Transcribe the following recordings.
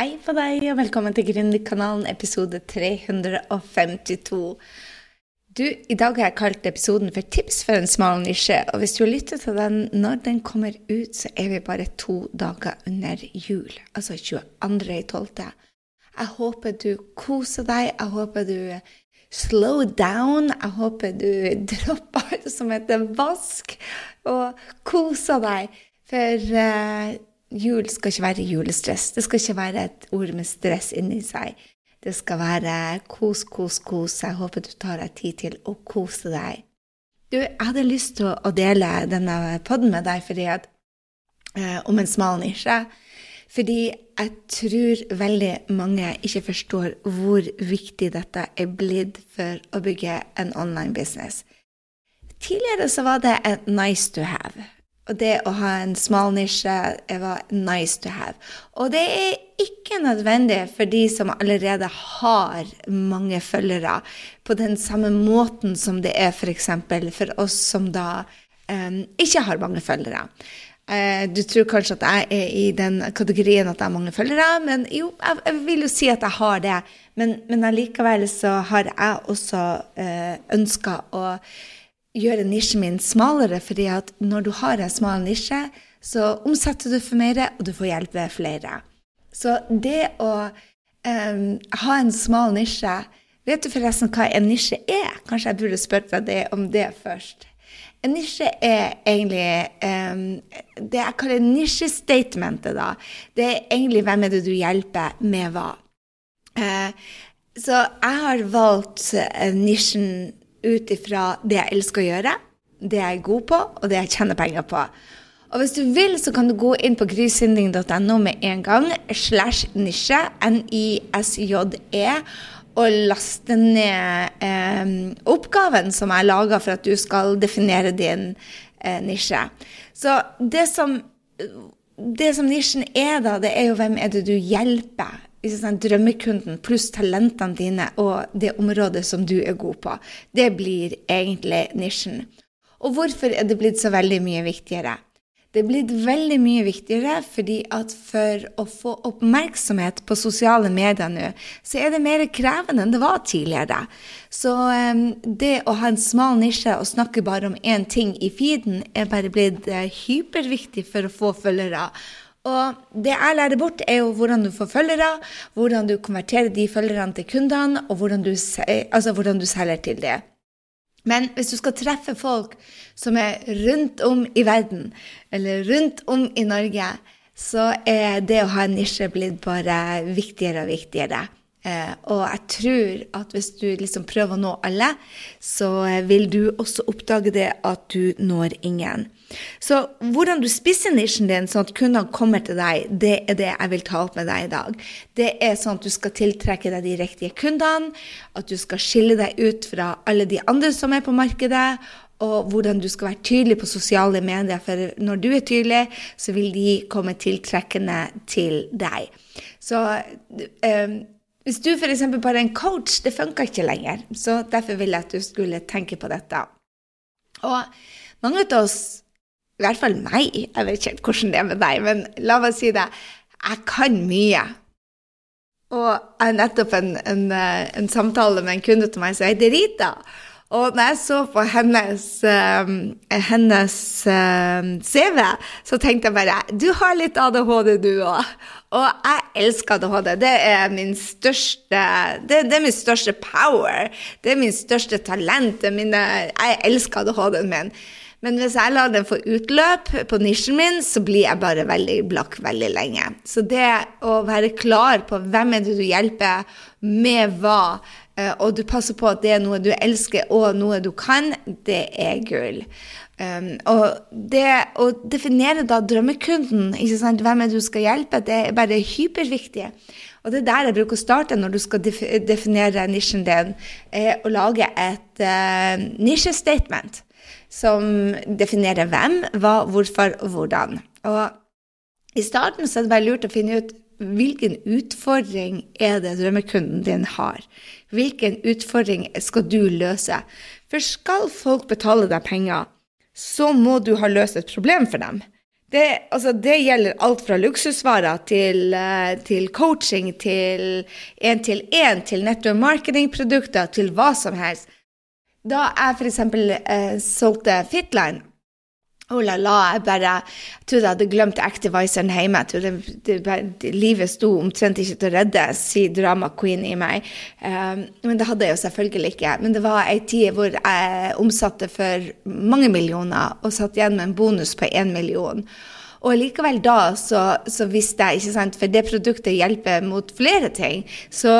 Hei på deg, og velkommen til Gründerkanalen episode 352. Du, I dag har jeg kalt episoden for 'Tips for en smal nisje'. Og hvis du lytter til den når den kommer ut, så er vi bare to dager under jul. Altså 22.12. Jeg håper du koser deg. Jeg håper du slow down. Jeg håper du dropper alt som heter vask, og koser deg. For uh, jul skal ikke være julestress. Det skal ikke være et ord med stress inni seg. Det skal være kos, kos, kos. Jeg håper du tar deg tid til å kose deg. Du, jeg hadde lyst til å dele denne poden med deg fordi at, eh, om en smal nisje. Fordi jeg tror veldig mange ikke forstår hvor viktig dette er blitt for å bygge en online business. Tidligere så var det et nice to have. Og det å ha en smal nisje var nice to have. Og det er ikke nødvendig for de som allerede har mange følgere, på den samme måten som det er f.eks. For, for oss som da um, ikke har mange følgere. Uh, du tror kanskje at jeg er i den kategorien at jeg har mange følgere, men jo, jeg, vil jo si at jeg har det. Men, men allikevel så har jeg også uh, ønska å gjøre nisjen min smalere, fordi at når du har en smal nisje, så omsetter du for mer, og du får hjelpe flere. Så det å um, ha en smal nisje Vet du forresten hva en nisje er? Kanskje jeg burde spurt deg det, om det først. En nisje er egentlig um, Det jeg kaller nisjestatementet, da. Det er egentlig hvem er det du hjelper med hva. Uh, så jeg har valgt uh, nisjen ut ifra det jeg elsker å gjøre, det jeg er god på, og det jeg tjener penger på. Og hvis du vil, så kan du gå inn på grysynding.no med en gang, slash nisje, N-I-S-J-E, og laste ned eh, oppgaven som jeg laga for at du skal definere din eh, nisje. Så det som, det som nisjen er, da, det er jo hvem er det du hjelper drømmekunden pluss talentene dine og det området som du er god på. Det blir egentlig nisjen. Og hvorfor er det blitt så veldig mye viktigere? Det er blitt veldig mye viktigere fordi at for å få oppmerksomhet på sosiale medier nå, så er det mer krevende enn det var tidligere. Så um, det å ha en smal nisje og snakke bare om én ting i feeden, er bare blitt uh, hyperviktig for å få følgere. Og det jeg lærer bort, er jo hvordan du får følgere, hvordan du konverterer de følgerne til kundene, og hvordan du, altså hvordan du selger til det. Men hvis du skal treffe folk som er rundt om i verden, eller rundt om i Norge, så er det å ha en nisje blitt bare viktigere og viktigere. Eh, og jeg tror at hvis du liksom prøver å nå alle, så vil du også oppdage det at du når ingen. Så hvordan du spisser nisjen din sånn at kundene kommer til deg, det er det jeg vil ta opp med deg i dag. Det er sånn at du skal tiltrekke deg de riktige kundene, at du skal skille deg ut fra alle de andre som er på markedet, og hvordan du skal være tydelig på sosiale medier. For når du er tydelig, så vil de komme tiltrekkende til deg. Så um, hvis du f.eks. bare er en coach, det funker ikke lenger. Så derfor vil jeg at du skulle tenke på dette. Og mange av oss i hvert fall meg. Jeg vet ikke hvordan det er med deg, men la meg si det. Jeg kan mye. Og jeg har nettopp en, en, eh, en, samtale med en kunde til meg som heter Rita. Og når jeg så på hennes, um, hennes um, CV, så tenkte jeg bare Du har litt ADHD, du òg. Og jeg elsker ADHD. Det er min største det, det, er min største power. Det er min største talent. Mine, jeg elsker ADHD-en min. Men hvis jeg lar den få utløp på nisjen min, så blir jeg bare veldig blakk veldig lenge. Så det å være klar på hvem er det du hjelper, med hva, eh, og du passer på at det er noe du elsker og noe du kan, det er gull. Um, og det å definere da drømmekunden, hvem er det du skal hjelpe, det er bare hyperviktig. Og det er der jeg bruker å starte når du skal definere nisjen din, er å lage et uh, nisjestatement som definerer hvem, hva, hvorfor og hvordan. Og i starten så er det bare lurt å finne ut hvilken utfordring er det drømmekunden din har. Hvilken utfordring skal du løse? For skal folk betale deg penger, så må du ha løst et problem for dem. Det, altså, det, gjelder alt fra luksusvarer til, eh, til coaching, til én-til-én, til nettopp marketingprodukter, til hva som helst. Da jeg f.eks. Eh, solgte Fitline Oh la la, jeg bare jeg trodde jeg hadde glemt Activiseren hjemme. Jeg trodde det, det, livet sto omtrent ikke til å redde, sier drama queen i meg. Um, men det hadde jeg jo selvfølgelig ikke. Men det var ei tid hvor jeg omsatte for mange millioner og satt igjen med en bonus på én million. Og likevel da så, så, visste jeg, ikke sant, for det produktet hjelper mot flere ting, så,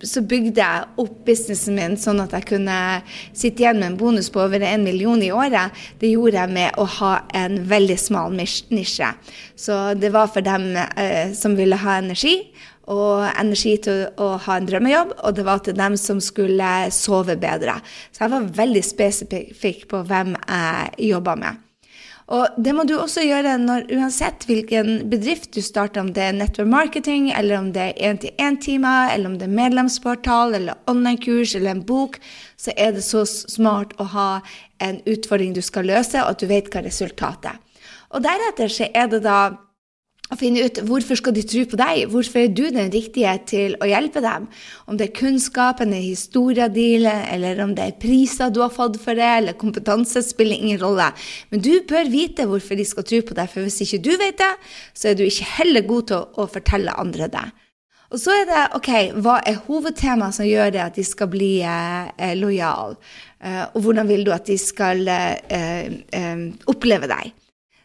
så, bygde jeg opp businessen min sånn at jeg kunne sitte igjen med en bonus på over en million i året. Det gjorde jeg med å ha en veldig smal nisje. Så det var for dem eh, som ville ha energi og energi til å ha en drømmejobb, og det var til dem som skulle sove bedre. Så jeg var veldig spesifikk på hvem jeg jobba med. Og det må du også gjøre når, uansett hvilken bedrift du starter, om det er network marketing, eller om det er én-til-én-timer, eller om det er medlemsportal, eller online-kurs, eller en bok, så er det så smart å ha en utfordring du skal løse, og at du vet hva resultatet er. Og deretter så er det da å finne ut hvorfor skal de tro på deg, hvorfor er du den riktige til å hjelpe dem. Om det er kunnskapen, er historien din, eller om det er priser du har fått for det, eller kompetanse, spiller ingen rolle. Men du bør vite hvorfor de skal tro på deg, for hvis ikke du vet det, så er du ikke heller god til å, fortelle andre det. Og så er det OK, hva er hovedtemaet som gjør det at de skal bli eh, lojale? Eh, og hvordan vil du at de skal eh, eh oppleve deg?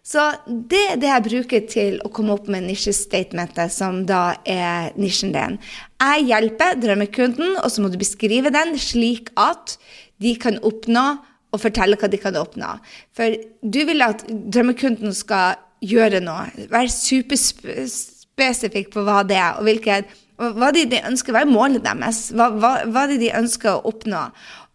Så det er det jeg bruker til å komme opp med nisjestatementet, som da er nisjen din. Jeg hjelper drømmekunden, og så må du beskrive den slik at de kan oppnå og fortelle hva de kan oppnå. For du vil at drømmekunden skal gjøre noe. Være superspesifikk på hva det er, og hvilket, hva de, de ønsker, hva er målet deres? Hva, hva, hva det de ønsker å oppnå?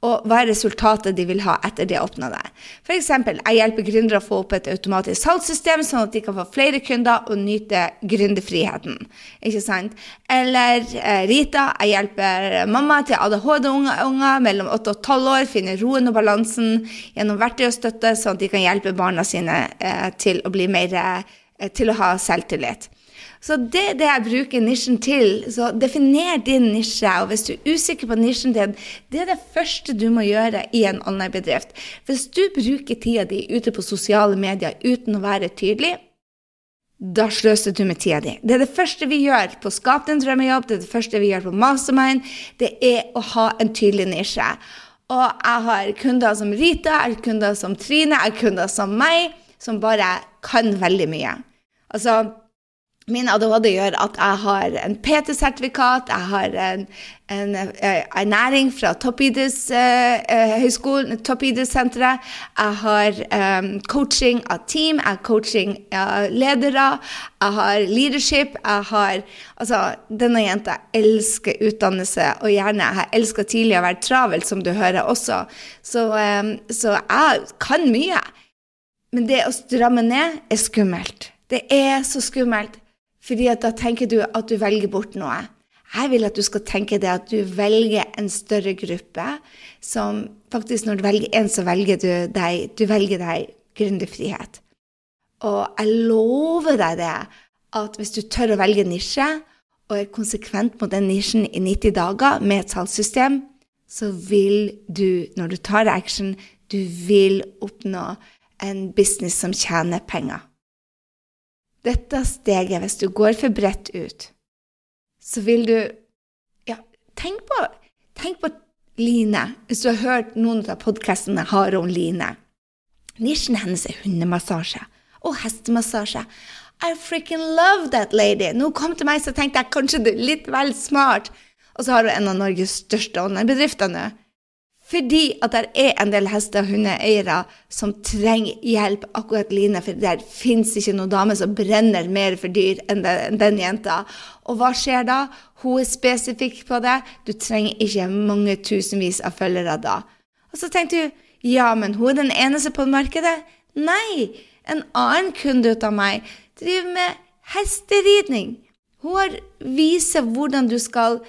Og hva er resultatet de vil ha etter de har åpna det. F.eks. jeg hjelper gründere å få opp et automatisk salgssystem, sånn at de kan få flere kunder og nyte gründerfriheten. Eller eh, Rita, jeg hjelper mamma til ADHD-unger mellom 8 og 12 år finne roen og balansen gjennom verktøy og støtte, sånn at de kan hjelpe barna sine eh, til å bli mer eh, til å ha selvtillit. Så det er det jeg bruker nisjen til. Så definer din nisje. Og hvis du er usikker på nisjen din, det er det første du må gjøre i en online-bedrift. Hvis du bruker tida di ute på sosiale medier uten å være tydelig, da sløser du med tida di. Det er det første vi gjør på Skap din drømmejobb, det er det første vi gjør på Mastermind. Det er å ha en tydelig nisje. Og jeg har kunder som Rita, jeg har kunder som Trine, jeg har kunder som meg, som bare kan veldig mye. Altså, Min ADHD gjør at jeg har en PT-sertifikat, jeg har en, en, eh, en næring fra toppidrettshøyskolen, uh, toppidrettssenteret. Jeg har um, coaching av team, jeg har coaching av ledere, jeg har leadership. Jeg har Altså, denne jenta elsker utdannelse, og gjerne Jeg elsker tidlig å være travel, som du hører også. Så, um, så jeg kan mye. Men det å stramme ned er skummelt. Det er så skummelt. Fordi da tenker du at du velger bort noe. Jeg vil at du skal tenke det at du velger en større gruppe. Som faktisk, når du velger én, så velger du deg, du velger deg gründerfrihet. Og jeg lover deg det, at hvis du tør å velge nisje, og er konsekvent mot den nisjen i 90 dager med et salgssystem, så vil du, når du tar action, du vil oppnå en business som tjener penger dette steget, hvis du går for bredt ut, så vil du Ja, tenk på, tenk på Line. Hvis du har hørt noen av podkastene har om Line. Nisjen hennes er hundemassasje og hestemassasje. I freaking love that lady! Nå kom til meg, så tenkte jeg kanskje du er litt vel smart. Og så har hun en av Norges største online-bedrifter nå. Fordi at det er en del heste- og hundeeiere som trenger hjelp, akkurat Line. For der fins ikke noen dame som brenner mer for dyr enn den, den, jenta. Og hva skjer da? Hun er spesifikk på det. Du trenger ikke mange tusenvis av følgere da. Og så tenkte du ja, men hun er den eneste på markedet. Nei! En annen kunde ut av meg driver med hesteridning. Hun har viser hvordan du skal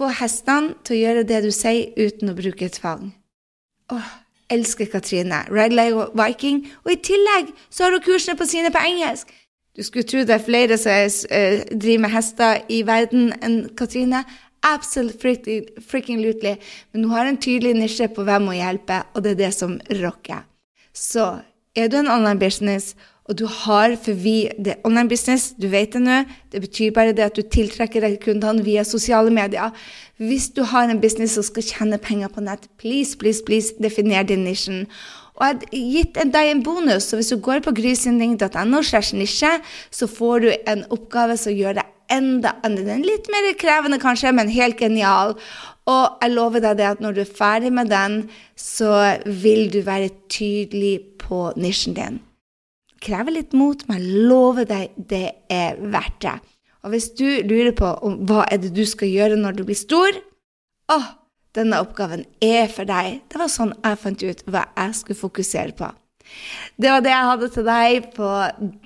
få hestene til å gjøre det du sier, uten å bruke tvang. Åh, elsker Katrine. Red like Viking. Og i tillegg så har hun kursene på sine på engelsk. Du skulle tro det er flere som uh, driver med hester i verden enn Katrine. Absolutt freaking lutely. Men hun har en tydelig nisje på hvem hun hjelper, og det er det som rocker. Så er du en online business, og du har for vi, det er online business, du vet det nå, det betyr bare det at du tiltrekker deg kundene via sosiale medier. Hvis du har en business som skal tjene penger på nett, please, please, please, definer din nisjen. Og jeg har gitt deg en bonus, så hvis du går på grysynding.no, så får du en oppgave som gjør deg enda annerledes. Litt mer krevende kanskje, men helt genial. Og jeg lover deg det at når du er ferdig med den, så vil du være tydelig på nisjen din. Krever litt mot, men jeg lover deg det er verdt det. Og hvis du lurer på om, hva er det du skal gjøre når du blir stor, å, denne oppgaven er for deg. Det var sånn jeg fant ut hva jeg skulle fokusere på. Det var det jeg hadde til deg på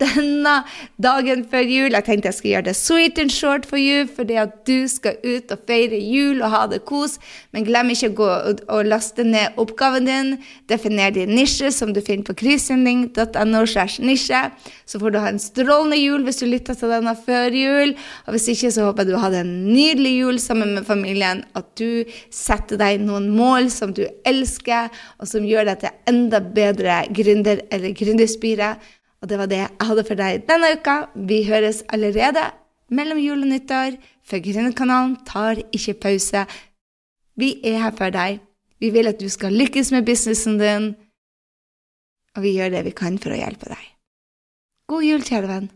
denne dagen før jul. Jeg tenkte jeg skulle gjøre det sweet and short for you, fordi at du skal ut og feire jul og ha det kos. Men glem ikke å gå og laste ned oppgaven din. Definer din nisje, som du finner på krisending.no. Så får du ha en strålende jul hvis du lytter til denne før jul. Og hvis ikke, så håper jeg du hadde en nydelig jul sammen med familien. At du setter deg noen mål som du elsker, og som gjør deg til enda bedre gründer gründer eller gründerspire. Og det var det jeg hadde for deg denne uka. Vi høres allerede mellom jul og nyttår, for Gründerkanalen tar ikke pause. Vi er her for deg. Vi vil at du skal lykkes med businessen din, og vi gjør det vi kan for å hjelpe deg. God jul, kjære venn.